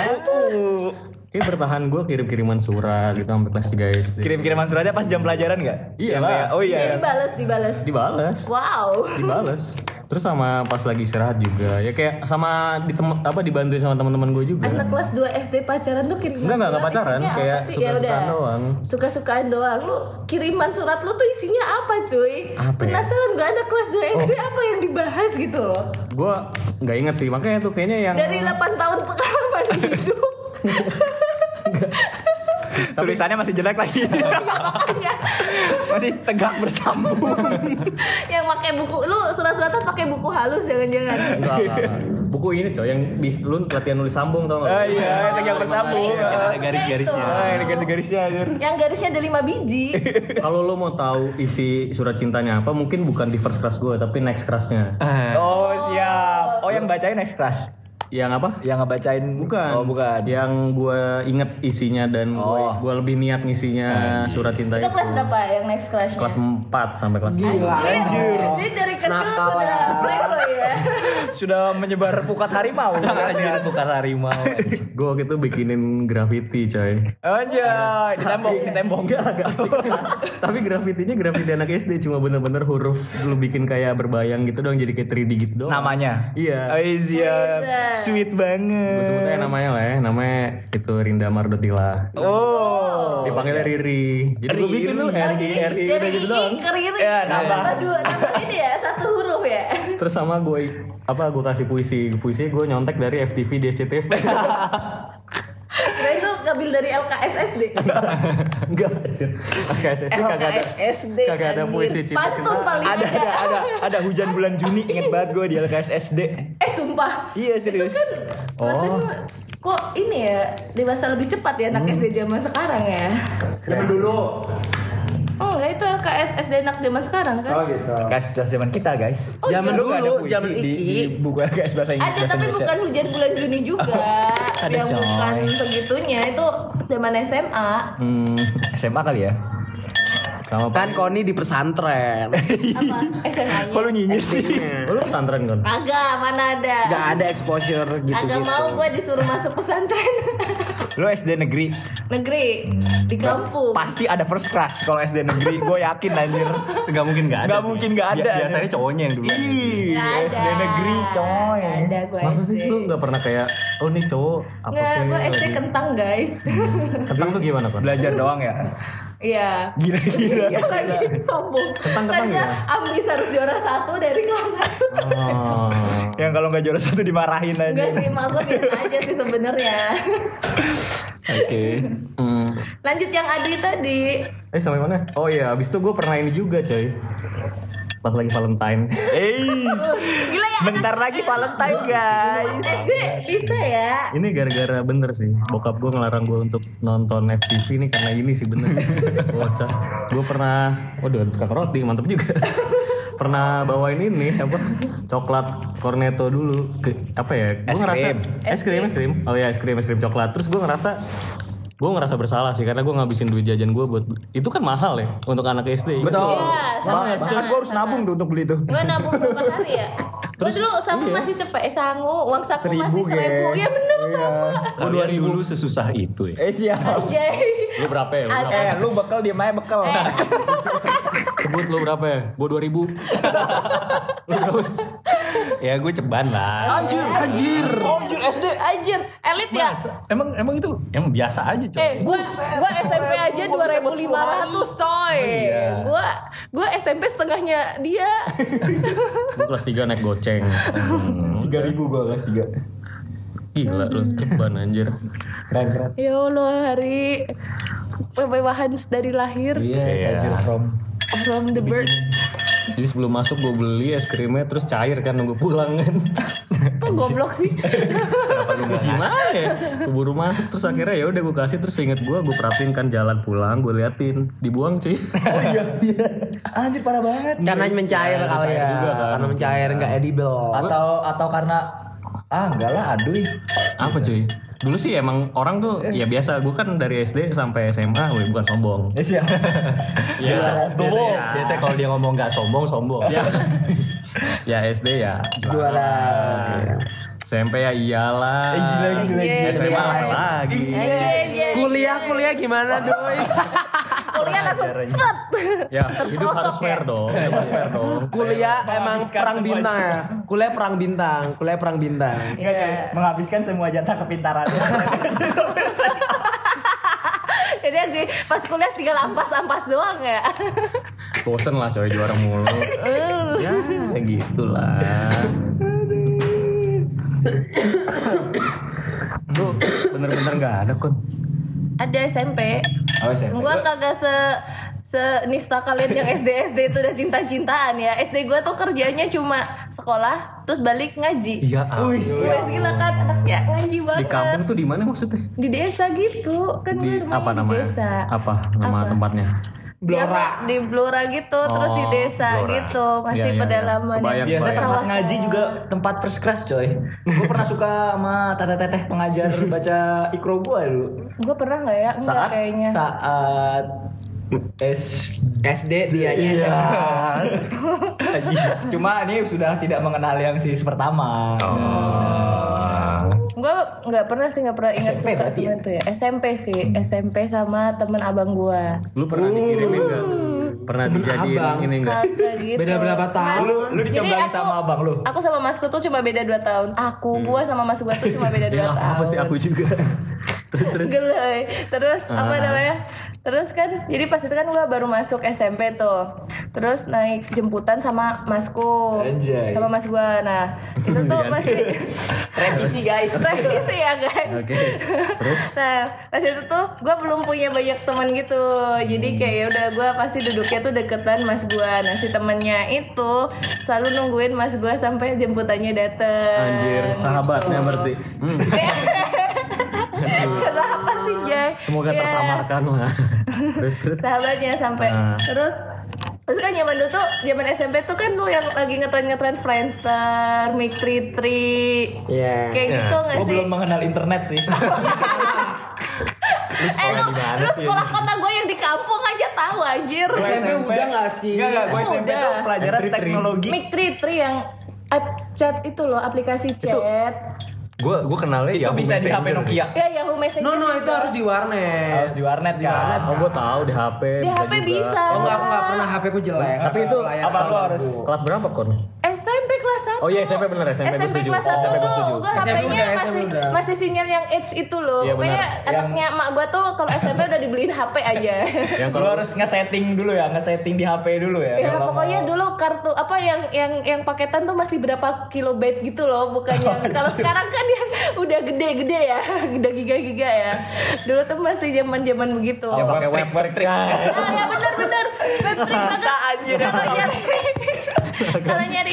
Kayak bertahan gue kirim-kiriman surat gitu sampai kelas 3 SD. Kirim-kiriman suratnya pas jam pelajaran enggak? Iya lah. Oh iya. Jadi balas dibales Dibales. Wow Dibales. Terus sama pas lagi istirahat juga. Ya kayak sama ditem apa dibantuin sama teman-teman gue juga. Anak kelas 2 SD pacaran tuh kiriman Enggak, enggak, enggak pacaran, kayak sih? suka-sukaan Ya udah. doang. Suka-sukaan doang Lu kiriman surat lu tuh isinya apa cuy? Apa ya? Penasaran gak ada kelas 2 SD apa yang dibahas gitu loh Gue nggak inget sih makanya tuh kayaknya yang Dari 8 tahun pengalaman hidup *laughs* *laughs* Tulisannya masih jelek lagi. *laughs* Ya makanya masih tegak bersambung. *laughs* Yang pakai buku Lu surat-suratan pakai buku halus jangan-jangan buku ini coy yang di, lu latihan nulis sambung tau Ah gak? iya, tegak bersambung. Iya, Ah, iya. garis-garisnya. Ah, ini garis-garisnya anjir. Yang garisnya ada 5 biji Kalau lu mau tahu isi surat cintanya apa, mungkin bukan di first class gue, tapi next classnya. Oh, siap. Oh, yang bacain next class. Yang apa? Yang ngebacain Bukan. Oh, bukan. Yang gue inget isinya dan gue gue lebih niat ngisinya surat cinta Itu itu. kelas berapa yang next crushnya? Kelas 4 sampai kelas 5 Anjir. Jadi dari kecil sudah playboy ya. *laughs* Sudah menyebar pukat harimau. *laughs* Anjir bukan harimau. Gue waktu itu bikinin graffiti coy. Anjay, di tembok, di tembok. *laughs* Tapi graffitinya graffiti anak SD cuma bener-bener huruf lu bikin kayak berbayang gitu dong jadi kayak 3D gitu doang. Namanya. Iya. Oh, siap. Sweet Gue banget. sebutnya namanya lah ya, namanya itu Rinda Mardotila. Oh. Dipanggilnya Riri. Jadi gue bikin tuh Oh, R I jadi R I dari udah gitu doang. ke Riri. Ya, nambah. dua, nambah *laughs* ini ya, satu huruf ya. Terus sama gue apa gue kasih puisi, puisi gue nyontek dari FTV di SCTV. *laughs* Ngambil dari LKSSD. *laughs* Enggak. KSSD kagak ada. LKSSD. Kagak ada puisi cinta Pantun paling Ada, ada. ada, ada, ada hujan bulan Juni inget banget gue di LKSSD. Eh sumpah. Iya, serius. Itu kan gua- kok ini ya dewasa lebih cepat ya anak SD zaman sekarang ya. Zaman dulu. Oh enggak itu LKS SD anak zaman sekarang kan? gitu. Kasih zaman kita guys. Oh, Zaman iya. Lu nggak ada dulu, zaman di, iki. di buku LKS bahasa Inggris. Ada tapi Indonesia. bukan hujan bulan Juni juga. *laughs* Ada, yang coy. bukan segitunya itu zaman SMA. Hmm, SMA kali ya. sama Kan Koni di pesantren. Apa? SMA-nya? *laughs* Kok lu nyinyir sih? Oh, *laughs* lu pesantren kan? Kagak, mana ada. Gak ada exposure gitu Kagak gitu. mau gue disuruh masuk pesantren. Lu SD negeri. negeri di kampung. Pasti ada first class kalau SD negeri, gue yakin anjir. Nggak mungkin nggak ada. Nggak sih. mungkin nggak ada. Bia- Biasanya cowoknya yang dulu. Ih, ada. SD negeri coy. Nggak ada gue Masa SD. sih lu gak pernah kayak oh nih cowok apa Nggak, gue SD lagi- kentang guys. Kentang tuh gimana kan? Belajar doang ya. Iya. Gila-gila. Iya lagi sombong. Dia ya? ambis harus juara satu dari kelas satu. Oh. Yang kalau nggak juara satu dimarahin aja. Enggak sih, mak gue biasa aja sih sebenarnya. Oke. Hmm. Lanjut yang Adi tadi. Eh sampai mana? Oh iya, abis itu gue pernah ini juga coy. Pas lagi Valentine. Eh, *laughs* Gila ya. bentar lagi Valentine guys. SD bisa ya. ini gara-gara bener sih. Bokap gue ngelarang gue untuk nonton FTV ini karena ini sih bener. *laughs* Bocah. Gue pernah, waduh tukang roti mantep juga. *laughs* pernah bawain ini apa coklat cornetto dulu ke apa ya gue Es ngerasa krim. es krim es krim oh ya es krim es krim coklat terus gue ngerasa gue ngerasa bersalah sih karena gue ngabisin duit jajan gue buat itu kan mahal ya untuk anak SD Betul. Iya, sama Bahkan sama. gue harus nabung tuh untuk beli tuh. Gue nabung *laughs* berapa hari ya? Gue dulu sama masih cepet eh, sangu, uang saku masih Seribu, seribu. Ge. Iya bener sama. Kalian dulu sesusah itu ya. Eh siap. Anjay. lu berapa ya lu berapa? Eh, lu bekal diem aja bekal. *laughs* sebut lu berapa ya gue dua ribu Ya gue ceban lah. Anjir, anjir. Oh, anjir SD. Anjir, elit ya? Emang emang itu emang biasa aja coy. Eh, gua gua SMP aja 2500 coy. Gua gua SMP setengahnya dia. gue kelas 3 naik goceng *laughs* Tiga ribu gue kelas tiga. gila lu ceban anjir Keren keren. ya Allah, hari kemewahan dari lahir Iya, anjir from. From the birth. jadi sebelum masuk gue beli es krimnya terus cair kan nunggu pulang kan Kok goblok sih? gimana ya keburu masuk terus akhirnya ya udah gue kasih terus inget gue gue perhatiin kan jalan pulang gue liatin dibuang cuy Oh iya, iya. Anjir parah banget. Karena mencair kali ya. Karena mencair nggak edible. Atau atau karena ah enggak lah aduh. apa cuy dulu sih emang orang tuh ya biasa gue kan dari SD sampai SMA gue bukan sombong *laughs* Ya siap. Biasa, biasanya, biasanya kalau dia ngomong nggak sombong sombong. *laughs* ya ya SD ya Juara. SMP ya iyalah Anjir. SMA apa Iya. lagi. Kuliah kuliah gimana doi? *laughs* Kuliah langsung seret. ya *laughs* hidup harus fair ya? dong harus fair dong Kuliah emang perang bintang ya. Kuliah perang bintang. Kuliah perang bintang. Enggak coy, menghabiskan semua jatah kepintaran. *laughs* Jadi yang di- pas kuliah tinggal ampas-ampas doang ya. *laughs* bosen lah coy juara mulu ya ya gitulah lu bener-bener nggak ada kon Ada SMP. Oh, SMP. Gua kagak se se nista kalian yang SD SD itu udah cinta-cintaan ya. SD gua tuh kerjanya cuma sekolah terus balik ngaji. iya Wih, Gue gila kan anaknya ngaji banget. di kampung tuh di mana maksudnya Di desa gitu. Kan di gue rumahnya apa di namanya desa. apa nama Apa? tempatnya Dia Blora. di Blora gitu, terus di Oh, desa Blora. gitu, masih Iya, iya, iya. pedalaman. Kebayang, Biasanya kebayang. tempat ngaji juga tempat first class coy. Gue pernah suka sama teteh-teteh pengajar *laughs* baca ikro gue dulu. Gue pernah nggak ya? Enggak Saat kayaknya. saat S SD dia Iya. SMA. *laughs* Cuma ini sudah tidak mengenal yang sis pertama. Gue nggak pernah sih nggak pernah ingat SMP suka berarti sama ya? itu ya. SMP sih, SMP sama temen abang gue. lu pernah dikirimin nggak pernah dijadiin abang. ini enggak gitu. Beda berapa tahun? Lu lu dicobain aku- sama abang lu. Aku sama masku tuh cuma beda 2 tahun. Aku, gua sama mas gua tuh cuma beda 2 *laughs* ya tahun. apa sih aku juga *laughs* terus terus Gelai. Terus apa Ah. namanya? Terus kan jadi pas itu kan gua baru masuk SMP tuh. Terus naik jemputan sama masku. Anjay. Sama mas gua. Nah, itu tuh masih *laughs* Revisi guys. revisi ya guys. oke terus *laughs* Nah, pas itu tuh gue belum punya banyak teman gitu. Jadi kayak ya udah gue pasti duduknya tuh deketan mas gue. Nah si temennya itu selalu nungguin mas gue sampai jemputannya dateng. anjir sahabatnya berarti hmm. *laughs* Kenapa sih Jack? semoga Ya, tersamarkan lah *laughs* terus terus Sahabatnya sampai Ah. terus Terus kan zaman dulu tuh, zaman SMP tuh kan lu yang lagi ngetren-ngetren Friendster, Mic Tri Tri, Iya. kayak gitu nggak Gue sih? belum mengenal internet sih. *laughs* eh lu, lu sekolah kota gue yang di kampung aja tahu anjir. Gua SMP udah nggak sih? Enggak enggak, gue SMP udah. tuh pelajaran teknologi. Mic Tri Tri yang app chat itu loh, aplikasi chat. Gue gue kenalnya Itu Yahoo bisa di HP Messenger. Nokia. Ya Yahoo Messenger. No no itu harus di warnet. Harus di warnet kan. Oh gue tahu di HP. Di bisa HP juga. bisa. Oh enggak aku enggak pernah HP ku jelek. Tapi itu apa lu harus Kelas berapa kon? SMP 1 Oh iya, SMP bener, SMP gua setuju. kelas 1 SMP gua tuh gue SMP HP-nya SMP masih udah. masih sinyal yang H itu loh Iya, Pokoknya benar. anaknya emak gue tuh kalau SMP udah dibeliin HP aja *laughs* Yang Kalau harus nge-setting dulu ya, nge-setting di HP dulu ya. Ya pokoknya dulu kartu apa yang yang yang paketan tuh masih berapa kilobyte gitu loh, bukan yang *laughs* kalau sekarang kan yang udah gede-gede ya, udah giga-giga ya. Dulu tuh masih zaman-zaman begitu. mau- yang pakai web web trick. Ah, ya benar-benar. Webtrick banget. anjir. Kalau nyari *laughs* kalau nyari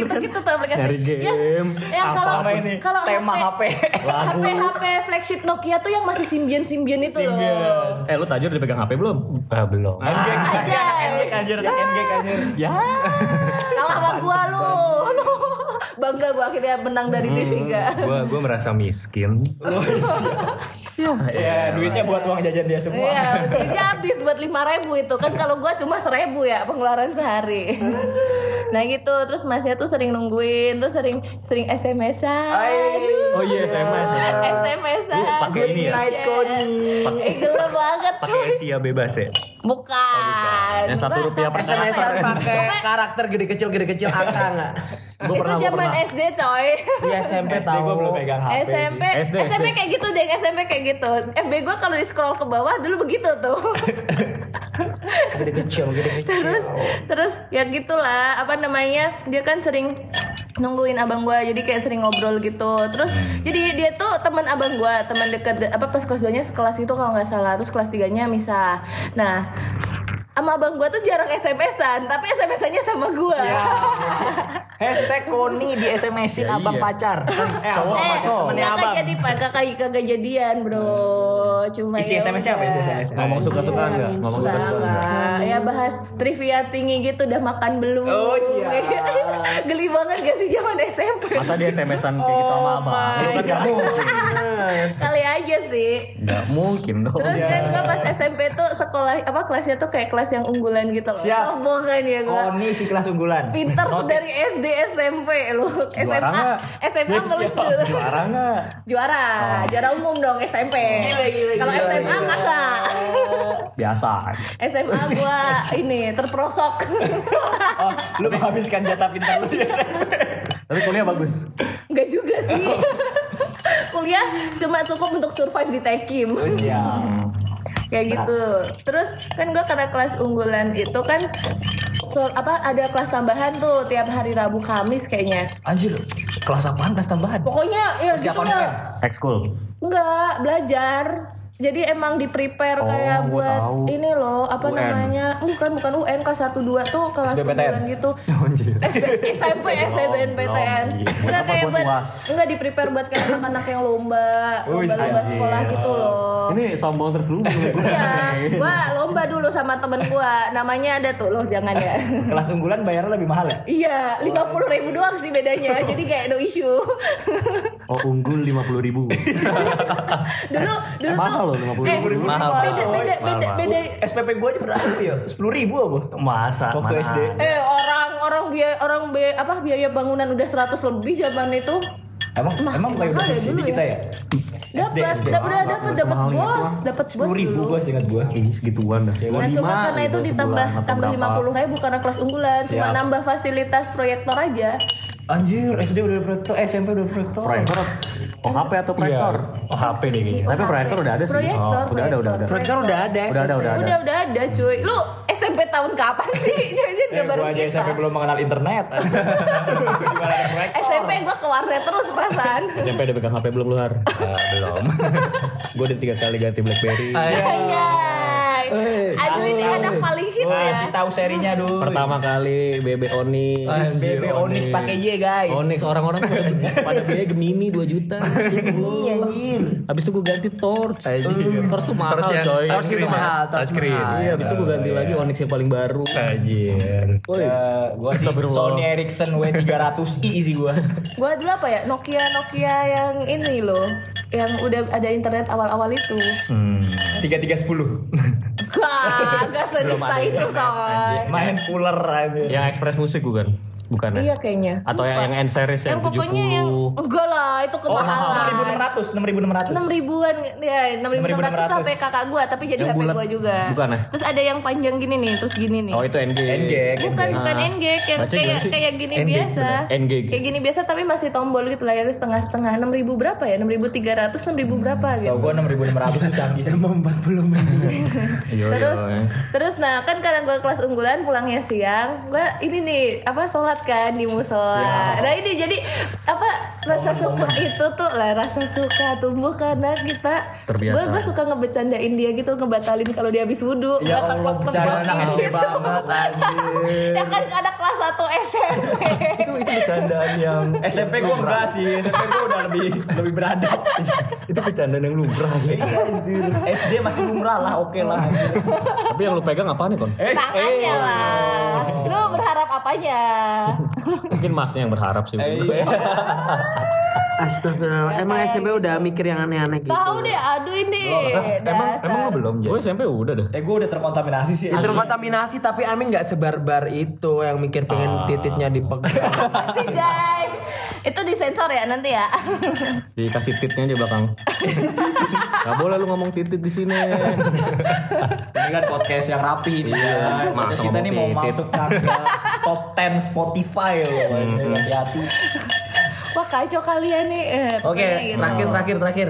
internet ya kayak gitu-gitu tuh aplikasi. Nyari Yang, game. yang kalau Apa ini? kalau Tema HP. HP HP flagship Nokia tuh yang masih Symbian-Symbian itu loh. Symbian. Eh lu tajur dipegang HP belum? Ah, belum. Anjir, Aja. anjir, anjir, anjir, anjir. Ya. Kalah sama gua lu. *laughs* Bangga gua akhirnya menang dari dia juga. Gue gue merasa miskin. Ya, *laughs* duitnya buat uang jajan dia semua. Iya, dia habis buat lima ribu itu kan kalau gua cuma seribu ya pengeluaran sehari. Nah gitu, terus masnya tuh sering nungguin, tuh sering sering SMS-an. Oh iya SMS. ya. SMS-an. pakai ini ya? Night Code. Eh gila banget Pakai. Asia bebas ya. Bukan. Yang satu rupiah per SMS pakai karakter gede kecil gede kecil angka enggak? Gua Itu zaman pernah. SD coy. Di SMP SD tahu. gue belum pegang HP SMP, sih. SD, SMP SD. kayak gitu deh, SMP kayak gitu. FB gue kalau di scroll ke bawah dulu begitu tuh. *laughs* Gede kecil gede kecil. terus terus ya gitulah apa namanya dia kan sering nungguin abang gua jadi kayak sering ngobrol gitu. Terus jadi dia tuh teman abang gua teman deket apa pas kelas 2 nya sekelas itu kalau nggak salah. Terus kelas 3 nya misah. Nah sama abang gua tuh jarang SMS-an tapi SMS-annya sama gua Hashtag Koni di SMS-in Ya, abang iya. pacar. Eh, cowok abang, eh cowok. temennya abang. jadi pak kakak kagak jadian bro cuma Isi ya SMS-nya apa isi. SMS-nya? Ngomong suka-sukaan enggak? Ngomong Enggak, suka-sukaan enggak? Ya bahas trivia tinggi gitu udah makan belum? Oh, siap. *laughs* Geli banget gak sih zaman SMP? Masa dia SMS-an kayak gitu sama abang? Lu kan gak mungkin. Kali aja sih. Gak mungkin dong. Terus kan gue pas SMP tuh sekolah apa kelasnya tuh kayak kelas yang unggulan gitu loh. Siap. Sombong kan ya gue. Koni si kelas unggulan. Pinter dari SD SMP lu. SMA? SMA meluncur. Juara enggak? Juara, juara umum dong SMP. Gila, gila, Kalau SMA kagak. Biasa. SMA gua ini terperosok. *laughs* Oh, lu menghabiskan jatah pintar lu di SMP. Tapi kuliah bagus. Enggak juga sih. *laughs* Kuliah cuma cukup untuk survive di Tekim. Oh, siap. Kayak gitu. Terus kan gue karena kelas unggulan itu kan so, apa ada kelas tambahan tuh tiap hari Rabu Kamis kayaknya. Anjir, kelas apaan kelas tambahan? Pokoknya ya gitu lah. Ekskul. Enggak, belajar. Jadi emang di prepare Oh, kayak buat tahu. ini loh, apa UN. namanya? Bukan bukan UN kelas 1 2 tuh kelas unggulan gitu. SD, SMP, SBNPTN. Enggak kayak buat enggak di prepare buat kayak anak-anak yang lomba, lomba-lomba sekolah gitu loh. Ini sombong terselubung. Iya, gua lomba dulu sama temen gua. Namanya ada tuh loh, jangan ya. *laughs* Kelas unggulan bayarnya lebih mahal ya? Iya, lima puluh ribu doang sih bedanya. *laughs* Jadi kayak no issue. Oh unggul 50 ribu. *laughs* dulu dulu tuh loh, 50.000 eh, ribu. Mahal, beda mahal. beda beda mahal. beda SPP gue aja berapa ya? Sepuluh ribu apa? Masa? Waktu mana SD. eh orang orang biaya orang biaya apa biaya bangunan udah 100 lebih zaman itu Emang Mah, emang mahal udah ya subsidi dulu kita ya? ya? dapat da- udah dapat dapat bos dapat bos Sepuluh ribu dulu gue seingat gue. Ini segituan dah. Nah cuma karena itu ditambah tambah lima puluh ribu karena kelas unggulan cuma nambah fasilitas proyektor aja Anjir, SD udah proyektor, eh, SMP udah proyektor. Proyektor. Oh HP atau proyektor? Oh HP deh kayaknya. Tapi proyektor udah ada sih. Proyektor, Oh, udah ada, udah ada. proyektor. Udah ada. Udah ada, udah ada. udah udah ada cuy lu SMP tahun kapan sih *laughs* jangan Eh, gue aja kita SMP belum mengenal internet. *laughs* SMP gua ke warnet terus perasaan SMP udah pegang HP belum lu har? belum. *laughs* Gue udah tiga kali ganti BlackBerry. Aduh ini anak paling hits ya. kasih tahu serinya dulu. Pertama kali BB Onyx. BB Onyx pakai Y guys. Onyx orang-orang *laughs* pada- pada biaya Gemini 2 juta. Iya anjir. Habis itu gue ganti Torch. Torch tuh mahal Torch yang- coy. Torch itu mahal, Torch Touchscreen. mahal. Iya, habis itu gue ganti lagi Onyx yang paling baru. Anjir. Eh, gua sih. Sony Ericsson W300i sih gua. *laughs* Gua dulu apa ya Nokia Nokia yang ini loh yang udah ada internet awal-awal itu. Hmm. 3310. Wah, *laughs* gak sedista itu soal. Main puller aja. Yang Express Musik bukan? Bukan ya? Iya kayaknya. Atau yang, yang N series yang, Yang pokoknya 70 yang enggak lah itu Oh, kemahalan. 6.600, 6.600. enam ribuan ya enam ribu enam ratus 6.600. HP kakak gua tapi jadi Yang HP bulat. gua juga Bukan ya? terus ada yang panjang gini nih terus gini nih Oh itu NG. NG. bukan bukan NG yang kayak kayak gini NG, biasa NG. kayak gini biasa tapi masih tombol gitu layarnya setengah setengah enam ribu berapa ya enam ribu tiga ratus enam ribu berapa Tahu gitu gue 6.600 tuh canggih sih. Mau 40 menit. Iya, terus iya. terus nah kan karena gue kelas unggulan pulangnya siang gue ini nih apa sholat kan di musola nah ini jadi apa rasa suka itu tuh lah rasa suka tumbuh karena kita Terbiasa. gue gue suka ngebecandain dia gitu ngebatalin kalau dia habis wudhu Ya Allah, bercanda anak SD gitu. banget anjir. ya kan ada kelas 1 SMP itu itu bercandaan yang SMP gue enggak sih, SMP gue udah lebih lebih beradab. itu bercandaan yang lumrah ya. Iya. SD masih lumrah lah, oke lah. Tapi yang lu pegang apaan ya kon? Eh, tangannya lah lu berharap apanya *laughs* Mungkin masnya yang berharap sih. eh, iya. *laughs* Astagfirullah. Emang SMP udah mikir yang aneh-aneh gitu. tahu deh aduh ini Emang dasar. emang lu belum? Gue SMP udah dah. Eh gue udah terkontaminasi sih. Itu kontaminasi tapi Amin nggak sebarbar itu yang mikir pengen tititnya dipegang. *laughs* si Jai itu disensor ya nanti ya *laughs* Dikasih titnya aja belakang. *laughs* Gak boleh lu ngomong titit di sini. Ini kan podcast yang rapi. Iya, Podcast masa kita nih mau titit. masuk ke top 10 Spotify loh. Hmm. Hati-hati. wah kacau kalian nih eh, Oke, pokoknya gitu. terakhir terakhir terakhir.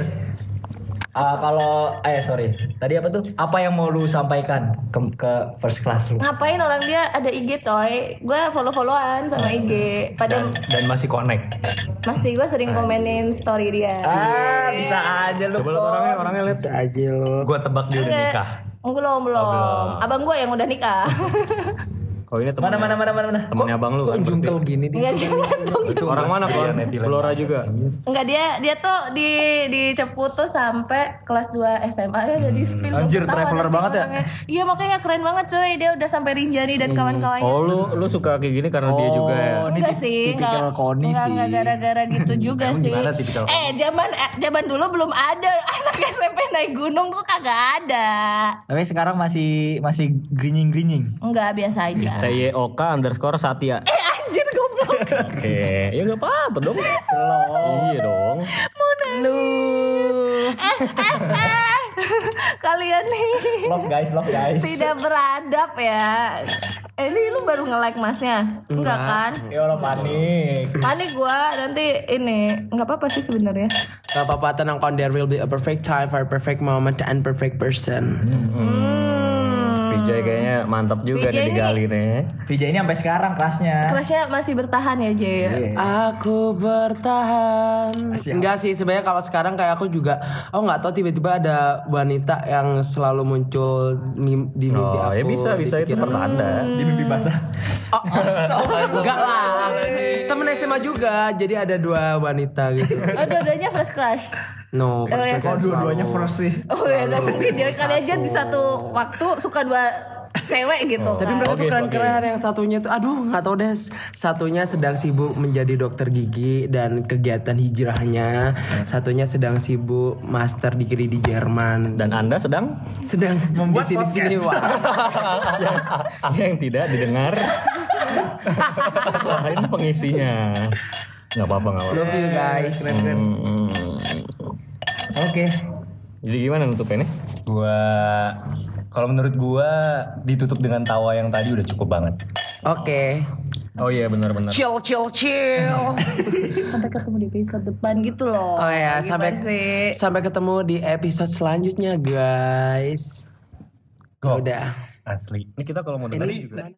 Ah, kalau eh sorry, tadi apa tuh? Apa yang mau lu sampaikan ke, ke first class lu? ngapain orang dia ada IG coy gue follow followan sama IG pada dan, dan masih connect. masih gue sering komenin story dia Ah, bisa aja lu. Coba lihat orangnya, orangnya lihat. Bisa aja lo. Gue tebak dia udah nikah. belum belum abang gue yang udah nikah *laughs* Oh ini Mana temennya, mana mana mana mana. temennya abang lu Kok kan? jungkel gini dia? Enggak jangan dong Itu orang mana kon? Gelora juga. Enggak dia dia tuh di di Cepu tuh sampai kelas 2 SMA ya jadi spill gua Anjir, traveler banget ya? Iya makanya keren banget cuy dia udah sampai Rinjani dan kawan-kawannya. Oh lu lu suka kayak gini karena dia juga ya. Oh, enggak sih, tipikal enggak, Koni sih. enggak gara-gara gitu *laughs* juga sih. tipikal eh, zaman eh, zaman dulu belum ada *laughs* anak SMP naik gunung kok kagak ada. Tapi sekarang masih masih grinying grinying. Enggak biasa aja. TYOK underscore Satya. Eh anjir goblok. *laughs* Oke, ya nggak apa-apa dong. Iya dong. Lu. *laughs* Kalian nih Love guys, love guys. tidak beradab ya. Eh, ini lu baru nge-like masnya? Enggak kan? Ya Allah panik. Panik gua nanti ini nggak apa-apa sih sebenarnya. Gak apa-apa tenang kon there will be a perfect time for a perfect moment and perfect person. Hmm. Vijay kayaknya mantap juga Vijay nih digali nih. VJ ini sampai sekarang kelasnya. Kelasnya masih bertahan ya Jay. Aku bertahan. Enggak sih sebenarnya kalau sekarang kayak aku juga oh nggak tahu tiba-tiba ada wanita yang selalu muncul di mimpi Oh aku. ya bisa bisa itu pertanda. Di mimpi basah. Oh, *laughs* enggak lah. Temen SMA juga. Jadi ada dua wanita gitu. Oh, dua-duanya first crush. No, Oh, ya. first Oh, dua-duanya first sih. Oh ya gak mungkin ya kali aja di satu waktu suka dua cewek gitu Tapi kan. mereka tuh Oke, keren-keren yang satunya tuh aduh nggak tahu deh satunya sedang sibuk menjadi dokter gigi dan kegiatan hijrahnya satunya sedang sibuk master degree di Jerman Dan anda sedang sedang Membuat di sini sini podcast. wah *laughs* yang tidak didengar. *laughs* Selain pengisinya. Nggak apa-apa nggak apa-apa. love you guys Hmm, Oke. Jadi gimana nutupnya nih? Gua kalau menurut gua ditutup dengan tawa yang tadi udah cukup banget. oke Oh iya benar-benar. chill chill chill *laughs* Sampai ketemu di episode depan gitu loh. oh ya sampai sih? sampai ketemu di episode selanjutnya guys udah Asli. Ini kita kalau mau dengerin juga.